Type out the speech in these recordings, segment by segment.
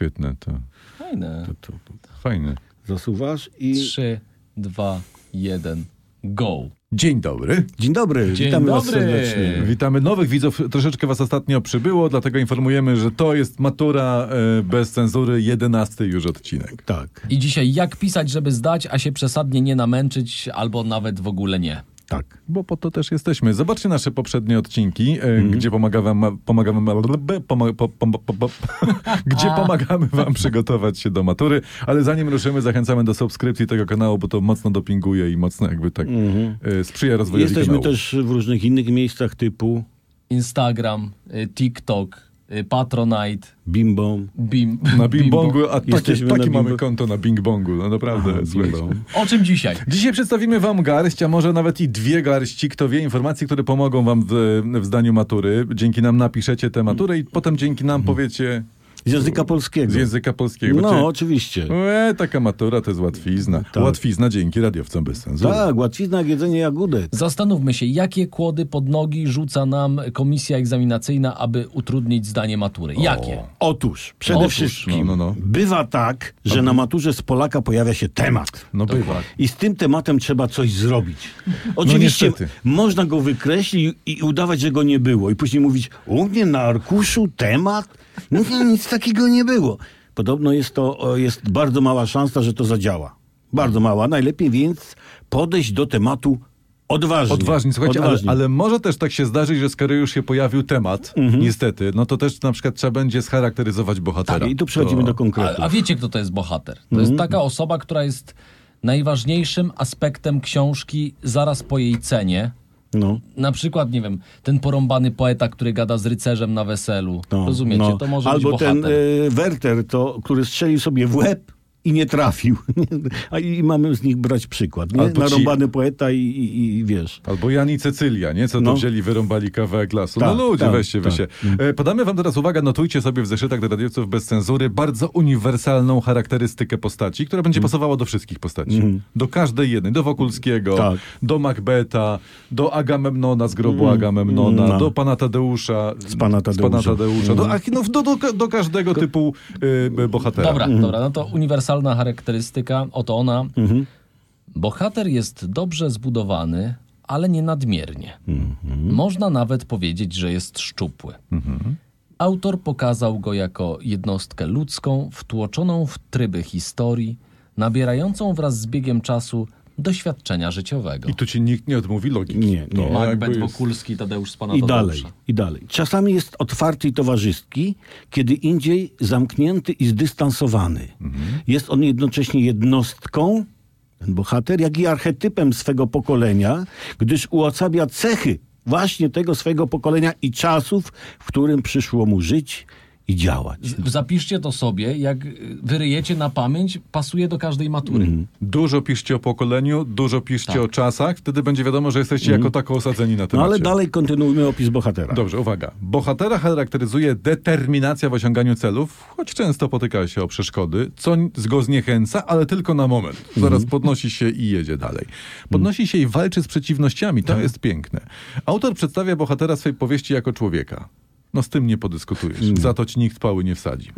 świetne to. Fajne. To, to Fajne. zasuwasz i... Trzy, dwa, jeden, go. Dzień dobry. Dzień dobry, Dzień witamy was dobry. serdecznie. Witamy nowych widzów. Troszeczkę was ostatnio przybyło, dlatego informujemy, że to jest matura e, bez cenzury, jedenasty już odcinek. Tak, I dzisiaj jak pisać, żeby zdać, a się przesadnie nie namęczyć, albo nawet w ogóle nie. Tak. Bo po to też jesteśmy. Zobaczcie nasze poprzednie odcinki, e, gdzie pomagamy, gdzie pomagamy wam przygotować się do matury. Ale zanim ruszymy, zachęcamy do subskrypcji tego kanału, bo to mocno dopinguje i mocno jakby tak e, sprzyja rozwojowi Jesteśmy kanału. też w różnych innych miejscach typu Instagram, y, TikTok, y, Patronite, Bimbo. Bim, Na Bing-Bongu, a takie, Jesteśmy na takie mamy Bing- konto na Bing-Bongu. No naprawdę, Aha. O czym dzisiaj? Dzisiaj przedstawimy wam garść, a może nawet i dwie garści, kto wie, informacji, które pomogą wam w, w zdaniu matury. Dzięki nam napiszecie tę maturę i potem dzięki nam powiecie Z języka polskiego. z języka polskiego. No, Cie- oczywiście. E, taka matura to jest łatwizna. Tak. Łatwizna dzięki radiowcom bez cenzury. Tak, łatwizna jak jedzenie jagódek. Zastanówmy się, jakie kłody pod nogi rzuca nam komisja egzaminacyjna, aby utrudnić zdanie matury. Jakie? Otóż, przede Otóż, wszystkim, no, no, no. bywa tak, że na maturze z Polaka pojawia się temat. No bywa. I z tym tematem trzeba coś zrobić. Oczywiście niestety. można go wykreślić i udawać, że go nie było. I później mówić, u mnie na arkuszu temat? No nie, nic takiego nie było. Podobno jest to jest bardzo mała szansa, że to zadziała. Bardzo mała. Najlepiej więc podejść do tematu odważnie. Odważnie, słuchajcie, ale, Odważnie. ale może też tak się zdarzyć, że skoro już się pojawił temat, niestety, no to też na przykład trzeba będzie scharakteryzować bohatera. Tak, i tu przechodzimy To- do A, konkretu. a wiecie, kto to jest bohater? To jest taka osoba, która jest najważniejszym aspektem książki zaraz po jej cenie. No. Na przykład, nie wiem, ten porąbany poeta, który gada z rycerzem na weselu. No, Rozumiecie? no. To może Albo być ten e, Werter, to, który strzelił sobie w łeb i nie trafił. A i mamy z nich brać przykład. Nie? Albo ci- Narąbany poeta i, i, i wiesz. Albo Jan i Cecylia, nie? Co to No. wzięli, wyrąbali kawałek lasu. Tak, no ludzie, tak, weźcie wy tak. się. E, podamy wam teraz, uwaga, notujcie sobie w zeszytach do radiowców bez cenzury bardzo uniwersalną charakterystykę postaci, która będzie pasowała do wszystkich postaci. Do każdej jednej. Do Wokulskiego. Tak. do Macbeta, do Agamemnona z grobu Agamemnona, No. do pana Tadeusza. Z pana Tadeusza. Z pana Tadeusza. Do, no, do, do, do każdego typu y, bohatera. Dobra, dobra, no to uniwersalna charakterystyka, oto ona. Mhm. Bohater jest dobrze zbudowany, ale nie nadmiernie. Można nawet powiedzieć, że jest szczupły. Autor pokazał go jako jednostkę ludzką, wtłoczoną w tryby historii, nabierającą wraz z biegiem czasu doświadczenia życiowego. I tu ci nikt nie odmówi logiki. Nie, nie. To Macbeth, jest- Wokulski, Tadeusz z pana I Tadeusza. dalej, i dalej. Czasami jest otwarty i towarzyski, kiedy indziej zamknięty i zdystansowany. Jest on jednocześnie jednostką, ten bohater, jak i archetypem swego pokolenia, gdyż uosabia cechy właśnie tego swego pokolenia i czasów, w którym przyszło mu żyć i działać. Zapiszcie to sobie, jak wyryjecie na pamięć, pasuje do każdej matury. Dużo piszcie o pokoleniu, dużo piszcie Tak. o czasach, wtedy będzie wiadomo, że jesteście jako tako osadzeni na No temacie. ale dalej kontynuujmy opis bohatera. Dobrze, uwaga. Bohatera charakteryzuje determinacja w osiąganiu celów, choć często potyka się o przeszkody, co go zniechęca, ale tylko na moment. Zaraz podnosi się i jedzie dalej. Podnosi się i walczy z przeciwnościami, to jest piękne. Autor przedstawia bohatera swej powieści jako człowieka. No z tym nie podyskutujesz. Za to ci nikt pały nie wsadzi.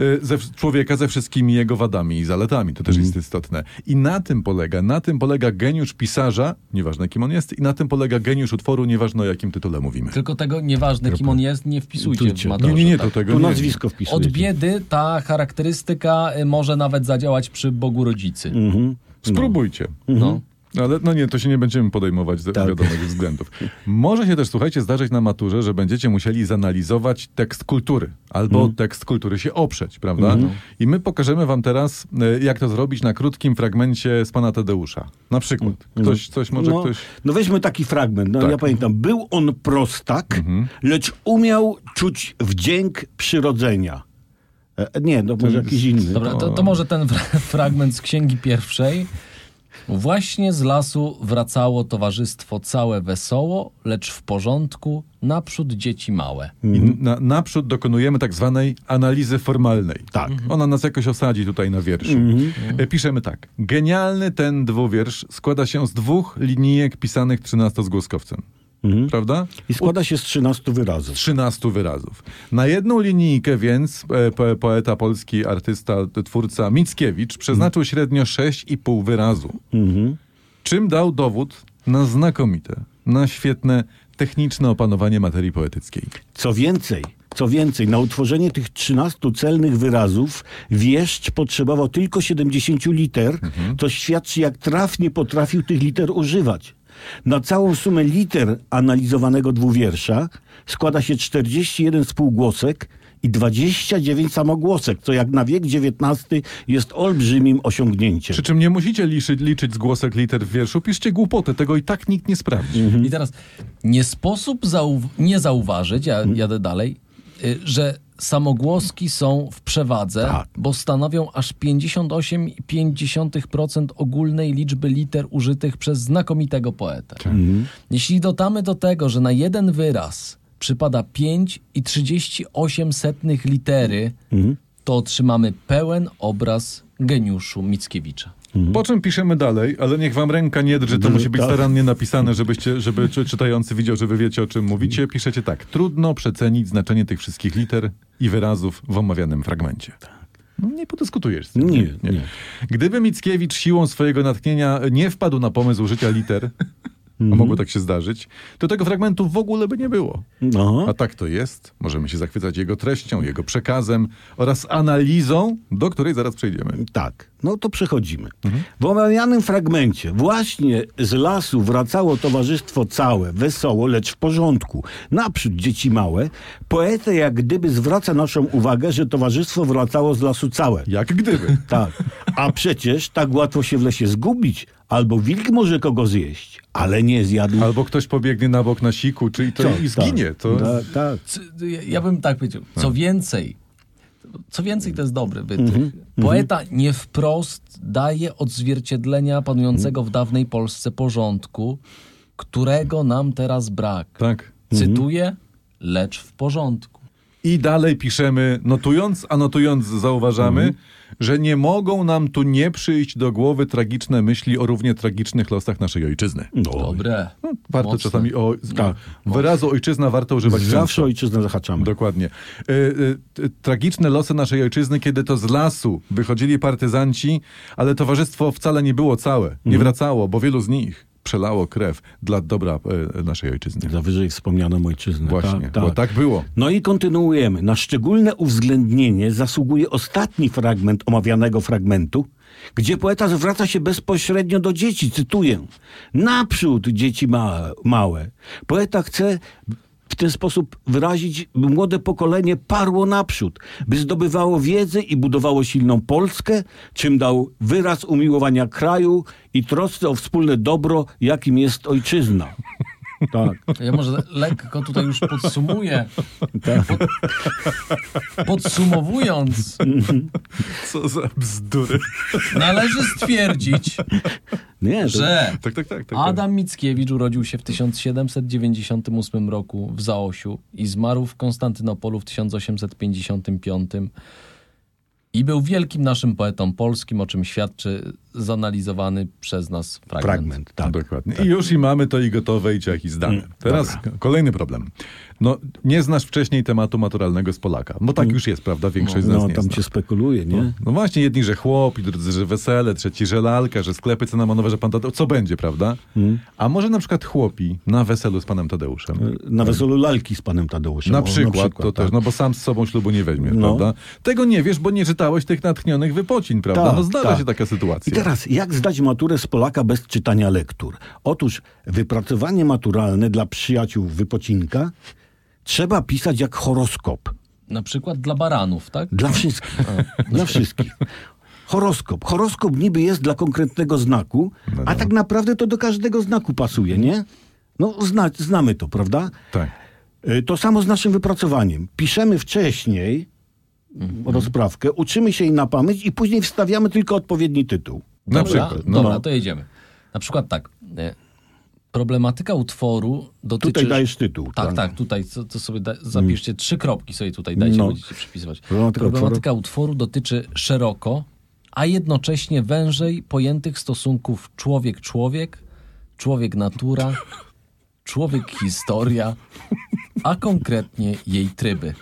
Y, Ze, w- człowieka ze wszystkimi jego wadami i zaletami. To też jest istotne. I na tym polega, na tym polega geniusz pisarza, nieważne kim on jest, i na tym polega geniusz utworu, nieważne o jakim tytule mówimy. Tylko tego, nieważne kim on jest, nie wpisujcie w Wpisujcie. maturze. Nie, nie, nie, tak? to tego Tu nie. nazwisko wpisujecie. Od biedy ta charakterystyka y, może nawet zadziałać przy Bogu Rodzicy. Mhm. Spróbujcie. No. Ale no nie, to się nie będziemy podejmować z Tak. wiadomych względów. Może się też, słuchajcie, zdarzyć na maturze, że będziecie musieli zanalizować tekst kultury. Albo Mhm. tekst kultury się oprzeć, prawda? I my pokażemy wam teraz, e, jak to zrobić na krótkim fragmencie z pana Tadeusza. Na przykład. Ktoś, coś może no, ktoś... no weźmy taki fragment. No, Tak. Ja pamiętam, był on prostak, lecz umiał czuć wdzięk przyrodzenia. E, nie, no może jakiś inny. Dobra, to, to może ten fra- fragment z księgi pierwszej. Właśnie z lasu wracało towarzystwo całe wesoło, lecz w porządku, naprzód dzieci małe. I na, naprzód dokonujemy tak zwanej analizy formalnej. Tak. Ona nas jakoś osadzi tutaj na wierszu. E, Piszemy tak. Genialny ten dwuwiersz składa się z dwóch linijek pisanych trzynastozgłoskowcem. Prawda? I składa się z 13 wyrazów. 13 wyrazów. Na jedną linijkę więc e, po, poeta polski, artysta, twórca Mickiewicz przeznaczył średnio 6,5 wyrazu. Czym dał dowód na znakomite, na świetne techniczne opanowanie materii poetyckiej. Co więcej, co więcej, na utworzenie tych 13 celnych wyrazów wieszcz potrzebował tylko 70 liter, co świadczy jak trafnie potrafił tych liter używać. Na całą sumę liter analizowanego dwuwiersza składa się 41 spółgłosek i 29 samogłosek, co jak na wiek XIX jest olbrzymim osiągnięciem. Przy czym nie musicie liczyć, liczyć z głosek liter w wierszu, piszcie głupotę, tego i tak nikt nie sprawdzi. I teraz nie sposób zau- nie zauważyć, ja jadę dalej, y, że samogłoski są w przewadze, Tak. bo stanowią aż 58,5% ogólnej liczby liter użytych przez znakomitego poetę. Jeśli dodamy do tego, że na jeden wyraz przypada 5,38 setnych litery, to otrzymamy pełen obraz geniuszu Mickiewicza. Po czym piszemy dalej, ale niech wam ręka nie drży, to musi być tak. starannie napisane, żebyście, żeby czy- czytający widział, że wy wiecie o czym mówicie. Piszecie tak. Trudno przecenić znaczenie tych wszystkich liter i wyrazów w omawianym fragmencie. No, nie podyskutujesz z tym. Nie, nie. Gdyby Mickiewicz siłą swojego natchnienia nie wpadł na pomysł użycia liter, a Mhm. mogło tak się zdarzyć, to tego fragmentu w ogóle by nie było. No. A tak to jest. Możemy się zachwycać jego treścią, jego przekazem oraz analizą, do której zaraz przejdziemy. Tak, no to przechodzimy. W omawianym fragmencie właśnie z lasu wracało towarzystwo całe, wesoło, lecz w porządku. Naprzód dzieci małe. Poeta jak gdyby zwraca naszą uwagę, że towarzystwo wracało z lasu całe. Jak gdyby. Tak. A przecież tak łatwo się w lesie zgubić. Albo wilk może kogo zjeść, ale nie zjadł. Albo ktoś pobiegnie na bok na siku, czyli to Co? i zginie. Tak, To... tak, tak. Ja bym tak powiedział. Co więcej, co więcej to jest dobry wytrych. Mhm, Poeta nie wprost daje odzwierciedlenia panującego w dawnej Polsce porządku, którego nam teraz brak. Tak. Cytuję, lecz w porządku. I dalej piszemy, notując, a notując zauważamy, Mhm. Że nie mogą nam tu nie przyjść do głowy tragiczne myśli o równie tragicznych losach naszej ojczyzny. No, Dobre. No, warto Mocne. czasami o Tak. wyrazu ojczyzna warto używać zawsze często. ojczyznę zahaczamy. Dokładnie. Y, y, y, tragiczne losy naszej ojczyzny, kiedy to z lasu wychodzili partyzanci, ale towarzystwo wcale nie było całe. Mhm. Nie wracało, bo wielu z nich przelało krew dla dobra y, naszej ojczyzny. Za wyżej wspomnianą ojczyznę. Właśnie, tak, tak. bo tak było. No i kontynuujemy. Na szczególne uwzględnienie zasługuje ostatni fragment omawianego fragmentu, gdzie poeta zwraca się bezpośrednio do dzieci. Cytuję. Naprzód, dzieci małe. Poeta chce w ten sposób wyrazić, by młode pokolenie parło naprzód, by zdobywało wiedzę i budowało silną Polskę, czym dał wyraz umiłowania kraju i trosce o wspólne dobro, jakim jest ojczyzna. Tak. Ja może lekko tutaj już podsumuję. tak. Pod, podsumowując, Co za bzdury. należy stwierdzić, Nie, to... że tak, tak, tak. tak Adam Mickiewicz urodził się w 1798 roku w Zaosiu i zmarł w Konstantynopolu w 1855 i był wielkim naszym poetą polskim, o czym świadczy zanalizowany przez nas fragment. Fragment, tak. Dokładnie. I już i mamy to i gotowe, i ciach, i zdane. Teraz k- kolejny problem. No, nie znasz wcześniej tematu maturalnego z Polaka. Bo tak już jest, prawda? Większość z nas No, nie tam zna. się spekuluje, nie? No właśnie, jedni, że chłop, i drudzy, że wesele, trzeci, że lalka, że sklepy cynamonowe, że pan Tadeusz. Co będzie, prawda? Hmm. A może na przykład chłopi na weselu z panem Tadeuszem? Na weselu lalki z panem Tadeuszem. Na O, przykład, to tak. też, no bo sam z sobą ślubu nie weźmie, No. prawda? Tego nie wiesz, bo nie czytałeś tych natchnionych wypocin, prawda? Tak, no zdarza tak. się taka sytuacja. Teraz, jak zdać maturę z Polaka bez czytania lektur? Otóż wypracowanie maturalne dla przyjaciół wypocinka trzeba pisać jak horoskop. Na przykład dla baranów, tak? Dla wszystkich. Dla wszystkich. Horoskop. Horoskop niby jest dla konkretnego znaku, a tak naprawdę to do każdego znaku pasuje, nie? No, zna, znamy to, prawda? Tak. Y, To samo z naszym wypracowaniem. Piszemy wcześniej rozprawkę, uczymy się jej na pamięć i później wstawiamy tylko odpowiedni tytuł. Na Dobra, przykład. No. dobra to jedziemy. Na przykład tak. e, Problematyka utworu dotyczy... Tutaj dajesz tytuł. Tak, tak, tutaj to, to sobie da, zapiszcie trzy kropki sobie tutaj dajcie, No. będziecie przypisywać. Problematyka Problematyka utworu dotyczy szeroko, a jednocześnie wężej pojętych stosunków człowiek-człowiek, człowiek-natura, człowiek historia, a konkretnie jej tryby.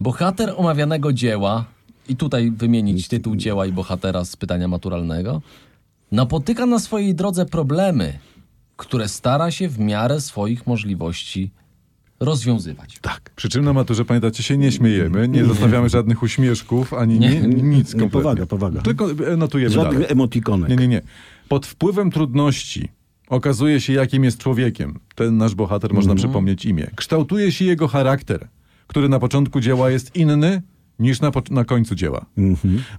Bohater omawianego dzieła, i tutaj wymienić tytuł dzieła i bohatera z pytania maturalnego, napotyka na swojej drodze problemy, które stara się w miarę swoich możliwości rozwiązywać. Tak. Przy czym na maturze, pamiętacie, się nie śmiejemy, nie zostawiamy żadnych uśmieszków, ani Nie. nie, nic Nie, powaga, powaga. Tylko e, notujemy Żadnych dalej. emotikonek. Nie, nie, nie. Pod wpływem trudności okazuje się, jakim jest człowiekiem. Ten nasz bohater, można przypomnieć imię. Kształtuje się jego charakter, który na początku dzieła jest inny niż na, na końcu dzieła.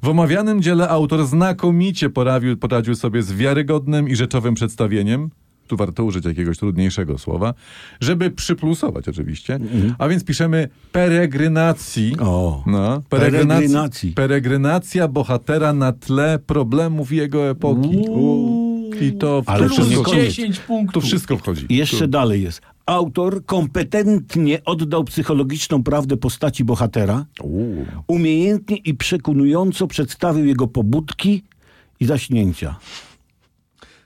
W omawianym dziele autor znakomicie poradził, poradził sobie z wiarygodnym i rzeczowym przedstawieniem, tu warto użyć jakiegoś trudniejszego słowa, żeby przyplusować oczywiście, a więc piszemy peregrynacji. O. No, Peregrynacji. Peregrynacja bohatera na tle problemów jego epoki. I to, w Ale to to wszystko, koniec. 10 tu punktów. wszystko wchodzi. I jeszcze Tu. dalej jest. Autor kompetentnie oddał psychologiczną prawdę postaci bohatera, umiejętnie i przekonująco przedstawił jego pobudki i zaśnięcia.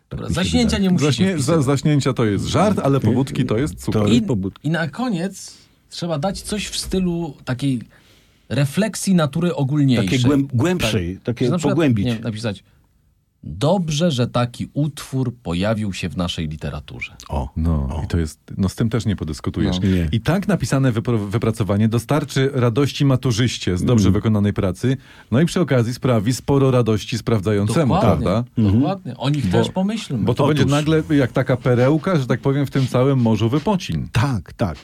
Dobra, zaśnięcia nie musicie Zaśnie, za, zaśnięcia to jest żart, ale pobudki to jest super. To- I. I na koniec trzeba dać coś w stylu takiej refleksji natury ogólniejszej. Takie głęb- głębszej, takie na przykład, pogłębić. Nie, napisać Dobrze, że taki utwór pojawił się w naszej literaturze. O. No i to jest, no z tym też nie podyskutujesz. No. Nie. I tak napisane wypro- wypracowanie dostarczy radości maturzyście z dobrze Mm. wykonanej pracy, no i przy okazji sprawi sporo radości sprawdzającemu, Dokładnie, prawda? dokładnie. O nich też pomyślmy. Bo to Otóż. będzie nagle jak taka perełka, że tak powiem, w tym całym morzu wypocin. Tak, tak.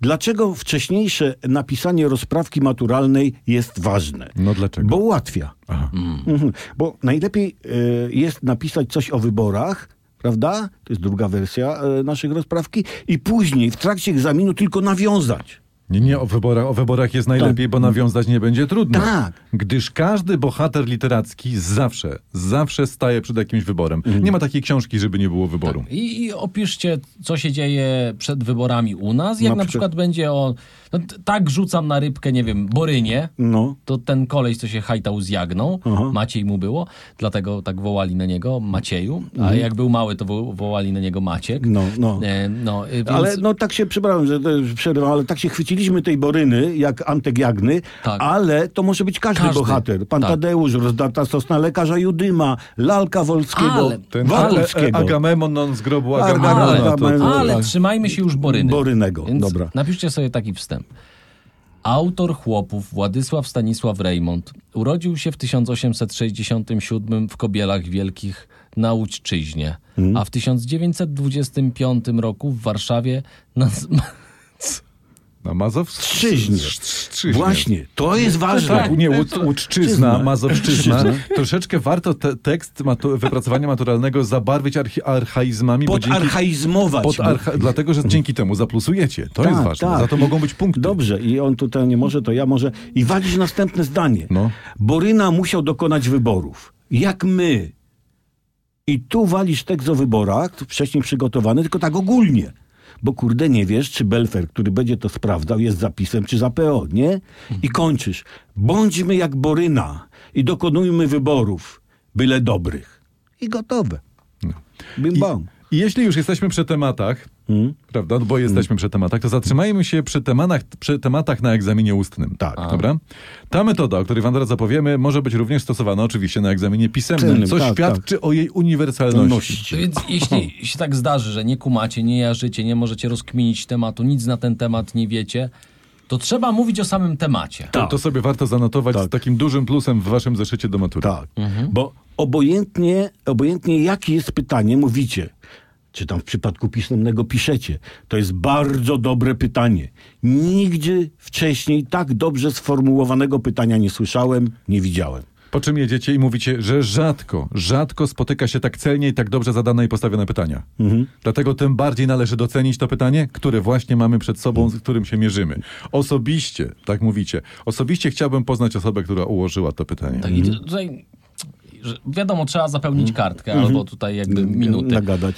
Dlaczego wcześniejsze napisanie rozprawki maturalnej jest ważne? No dlaczego? Bo ułatwia. Aha. Mhm. Bo najlepiej y, jest napisać coś o wyborach, prawda? To jest druga wersja y, naszych rozprawki. I później, w trakcie egzaminu, tylko nawiązać. Nie, nie, o wyborach, o wyborach jest najlepiej, bo nawiązać nie będzie trudno. Tak. Gdyż każdy bohater literacki zawsze, zawsze staje przed jakimś wyborem. Mhm. Nie ma takiej książki, żeby nie było wyboru. I, I opiszcie, co się dzieje przed wyborami u nas. Jak Na na, przykład- będzie o. No, tak rzucam na rybkę, nie wiem, Borynie. No. To ten koleś, co się hajtał z Jagną, Aha. Maciej mu było, dlatego tak wołali na niego Macieju, a jak był mały, to wo- wołali na niego Maciek. Mhm. No, no. E, no, e, więc... Ale no tak się, przepraszam, że to przerwę, ale tak się chwyciliśmy tej Boryny, jak Antek Jagny, Tak. ale to może być każdy, Każdy. bohater. Pan Tak. Tadeusz, rozdata sosna lekarza Judyma, lalka Wolskiego, Ale- Ten Agamemnon non z grobu Ale- Agamemnona. ale- to, to, ale- Ale tak. trzymajmy się już Boryny. Borynego, Więc dobra. Napiszcie sobie taki wstęp. Autor chłopów Władysław Stanisław Reymont urodził się w 1867 w Kobielach Wielkich na Łódźczyźnie, Mhm. a w 1925 roku w Warszawie na... Na Mazow? Strzyźnie. Strzyźnie. Właśnie, to jest ważne. Tak, nie, Łódź, Łódźczyzna, Czyzna. Mazowszczyzna. Troszeczkę warto te, tekst matu, wypracowania maturalnego zabarwić archi, archaizmami, Podarchaizmować. pod archa, dlatego, że dzięki temu zaplusujecie. To Tak, jest ważne. tak. Za to mogą być punkty. Dobrze, i on tutaj nie może, to ja może. I walisz następne zdanie. No. Boryna musiał dokonać wyborów. Jak my. I tu walisz tekst o wyborach, wcześniej przygotowany, tylko tak ogólnie. Bo kurde nie wiesz, czy Belfer, który będzie to sprawdzał, jest zapisem, czy za PO, nie? I kończysz. Bądźmy jak Boryna i dokonujmy wyborów, byle dobrych. I gotowe. Bim I, bam. I jeśli już jesteśmy przy tematach, Mm. prawda, no bo jesteśmy przy tematach, to zatrzymajmy się przy tematach, przy tematach na egzaminie ustnym. Tak. Dobra? Ta metoda, o której wam teraz zapowiemy, może być również stosowana oczywiście na egzaminie pisemnym, co tak, świadczy o jej uniwersalności. Noście. Więc jeśli się tak zdarzy, że nie kumacie, nie jarzycie, nie możecie rozkminić tematu, nic na ten temat nie wiecie, to trzeba mówić o samym temacie. To, to sobie warto zanotować Tak. z takim dużym plusem w waszym zeszycie do matury. Tak, bo obojętnie, obojętnie jakie jest pytanie, mówicie, czy tam w przypadku pisemnego piszecie. To jest bardzo dobre pytanie. Nigdzie wcześniej tak dobrze sformułowanego pytania nie słyszałem, nie widziałem. Po czym jedziecie i mówicie, że rzadko, rzadko spotyka się tak celnie i tak dobrze zadane i postawione pytania. Dlatego tym bardziej należy docenić to pytanie, które właśnie mamy przed sobą, z którym się mierzymy. Osobiście, tak mówicie, osobiście chciałbym poznać osobę, która ułożyła to pytanie. Tak, i tutaj, wiadomo, trzeba zapełnić kartkę albo tutaj jakby minuty. Nagadać.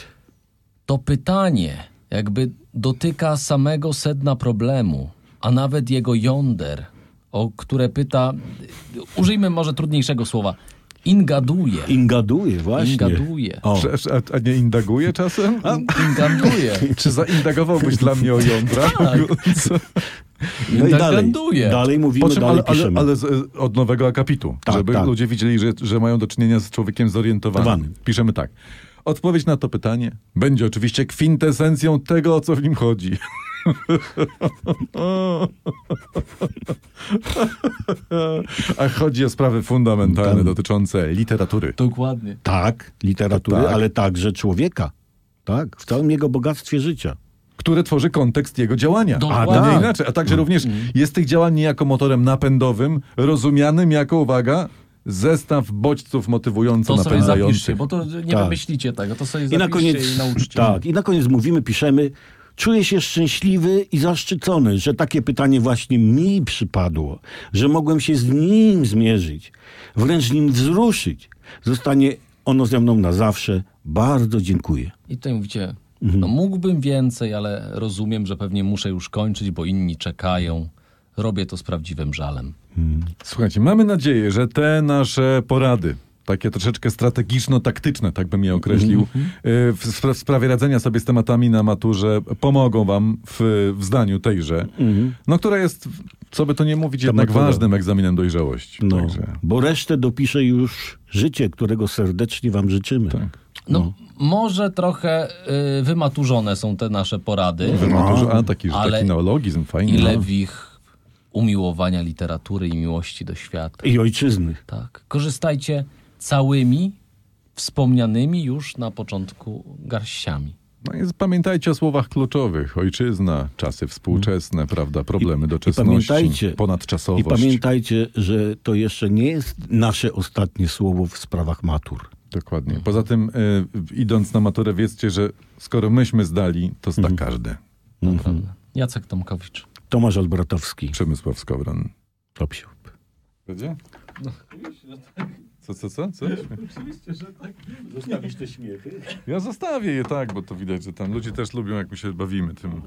To pytanie jakby dotyka samego sedna problemu, a nawet jego jąder, o które pyta, użyjmy może trudniejszego słowa, Ingaduje. Ingaduje, właśnie. Ingaduje. O, A, a nie indaguje czasem? Ingaduje. Czy zaindagowałbyś dla mnie o jądra? Co? no i dalej. Dalej mówimy, Po czym, dalej ale, ale, piszemy. ale z, od nowego akapitu, Tak, żeby tak. ludzie widzieli, że, że mają do czynienia z człowiekiem zorientowanym. Zorientowanym. Piszemy tak. Odpowiedź na to pytanie będzie oczywiście kwintesencją tego, o co w nim chodzi. A chodzi o sprawy fundamentalne Tak. dotyczące literatury. Dokładnie. Tak, literatury, Tak. ale także człowieka. Tak, w całym jego bogactwie życia. które tworzy kontekst jego działania. Dokładnie. A nie inaczej. A także również jest tych działań niejako motorem napędowym, rozumianym jako, uwaga, zestaw bodźców motywująco To sobie zapiszcie, napędzających. bo to nie Tak. wymyślicie tego, to sobie I na koniec, i nauczcie. tak, i na koniec mówimy, piszemy, czuję się szczęśliwy i zaszczycony, że takie pytanie właśnie mi przypadło, że mogłem się z nim zmierzyć, wręcz nim wzruszyć. Zostanie ono ze mną na zawsze. Bardzo dziękuję. I tutaj mówicie, Mhm. no mógłbym więcej, ale rozumiem, że pewnie muszę już kończyć, bo inni czekają. Robię to z prawdziwym żalem. Słuchajcie, mamy nadzieję, że te nasze porady, takie troszeczkę strategiczno-taktyczne, tak bym je określił, y, w, spra- w sprawie radzenia sobie z tematami na maturze, pomogą wam w, w zdaniu tejże, no która jest, co by to nie mówić, jednak matura. ważnym egzaminem dojrzałości. No, Także, bo resztę dopisze już życie, którego serdecznie wam życzymy. tak. No, może trochę y, wymaturzone są te nasze porady. W maturze, a taki, Ale taki neologizm, fajny. Ile no. w ich umiłowania literatury i miłości do świata. I ojczyzny. Tak. Korzystajcie całymi wspomnianymi już na początku garściami. No i pamiętajcie o słowach kluczowych. Ojczyzna, czasy współczesne, prawda, problemy I doczesności, pamiętajcie, I ponadczasowość. pamiętajcie, że to jeszcze nie jest nasze ostatnie słowo w sprawach matur. Dokładnie. Poza tym, y, idąc na maturę, wiedzcie, że skoro myśmy zdali, to zda Mhm. każdy. Naprawdę. Jacek Tomkowicz. Tomasz Albratowski. Przemysław Skowron. Top siup. Będzie? Co, co, co? co? Zostawisz te śmiechy? Ja zostawię je tak, bo to widać, że tam ludzie też lubią, jak my się bawimy tym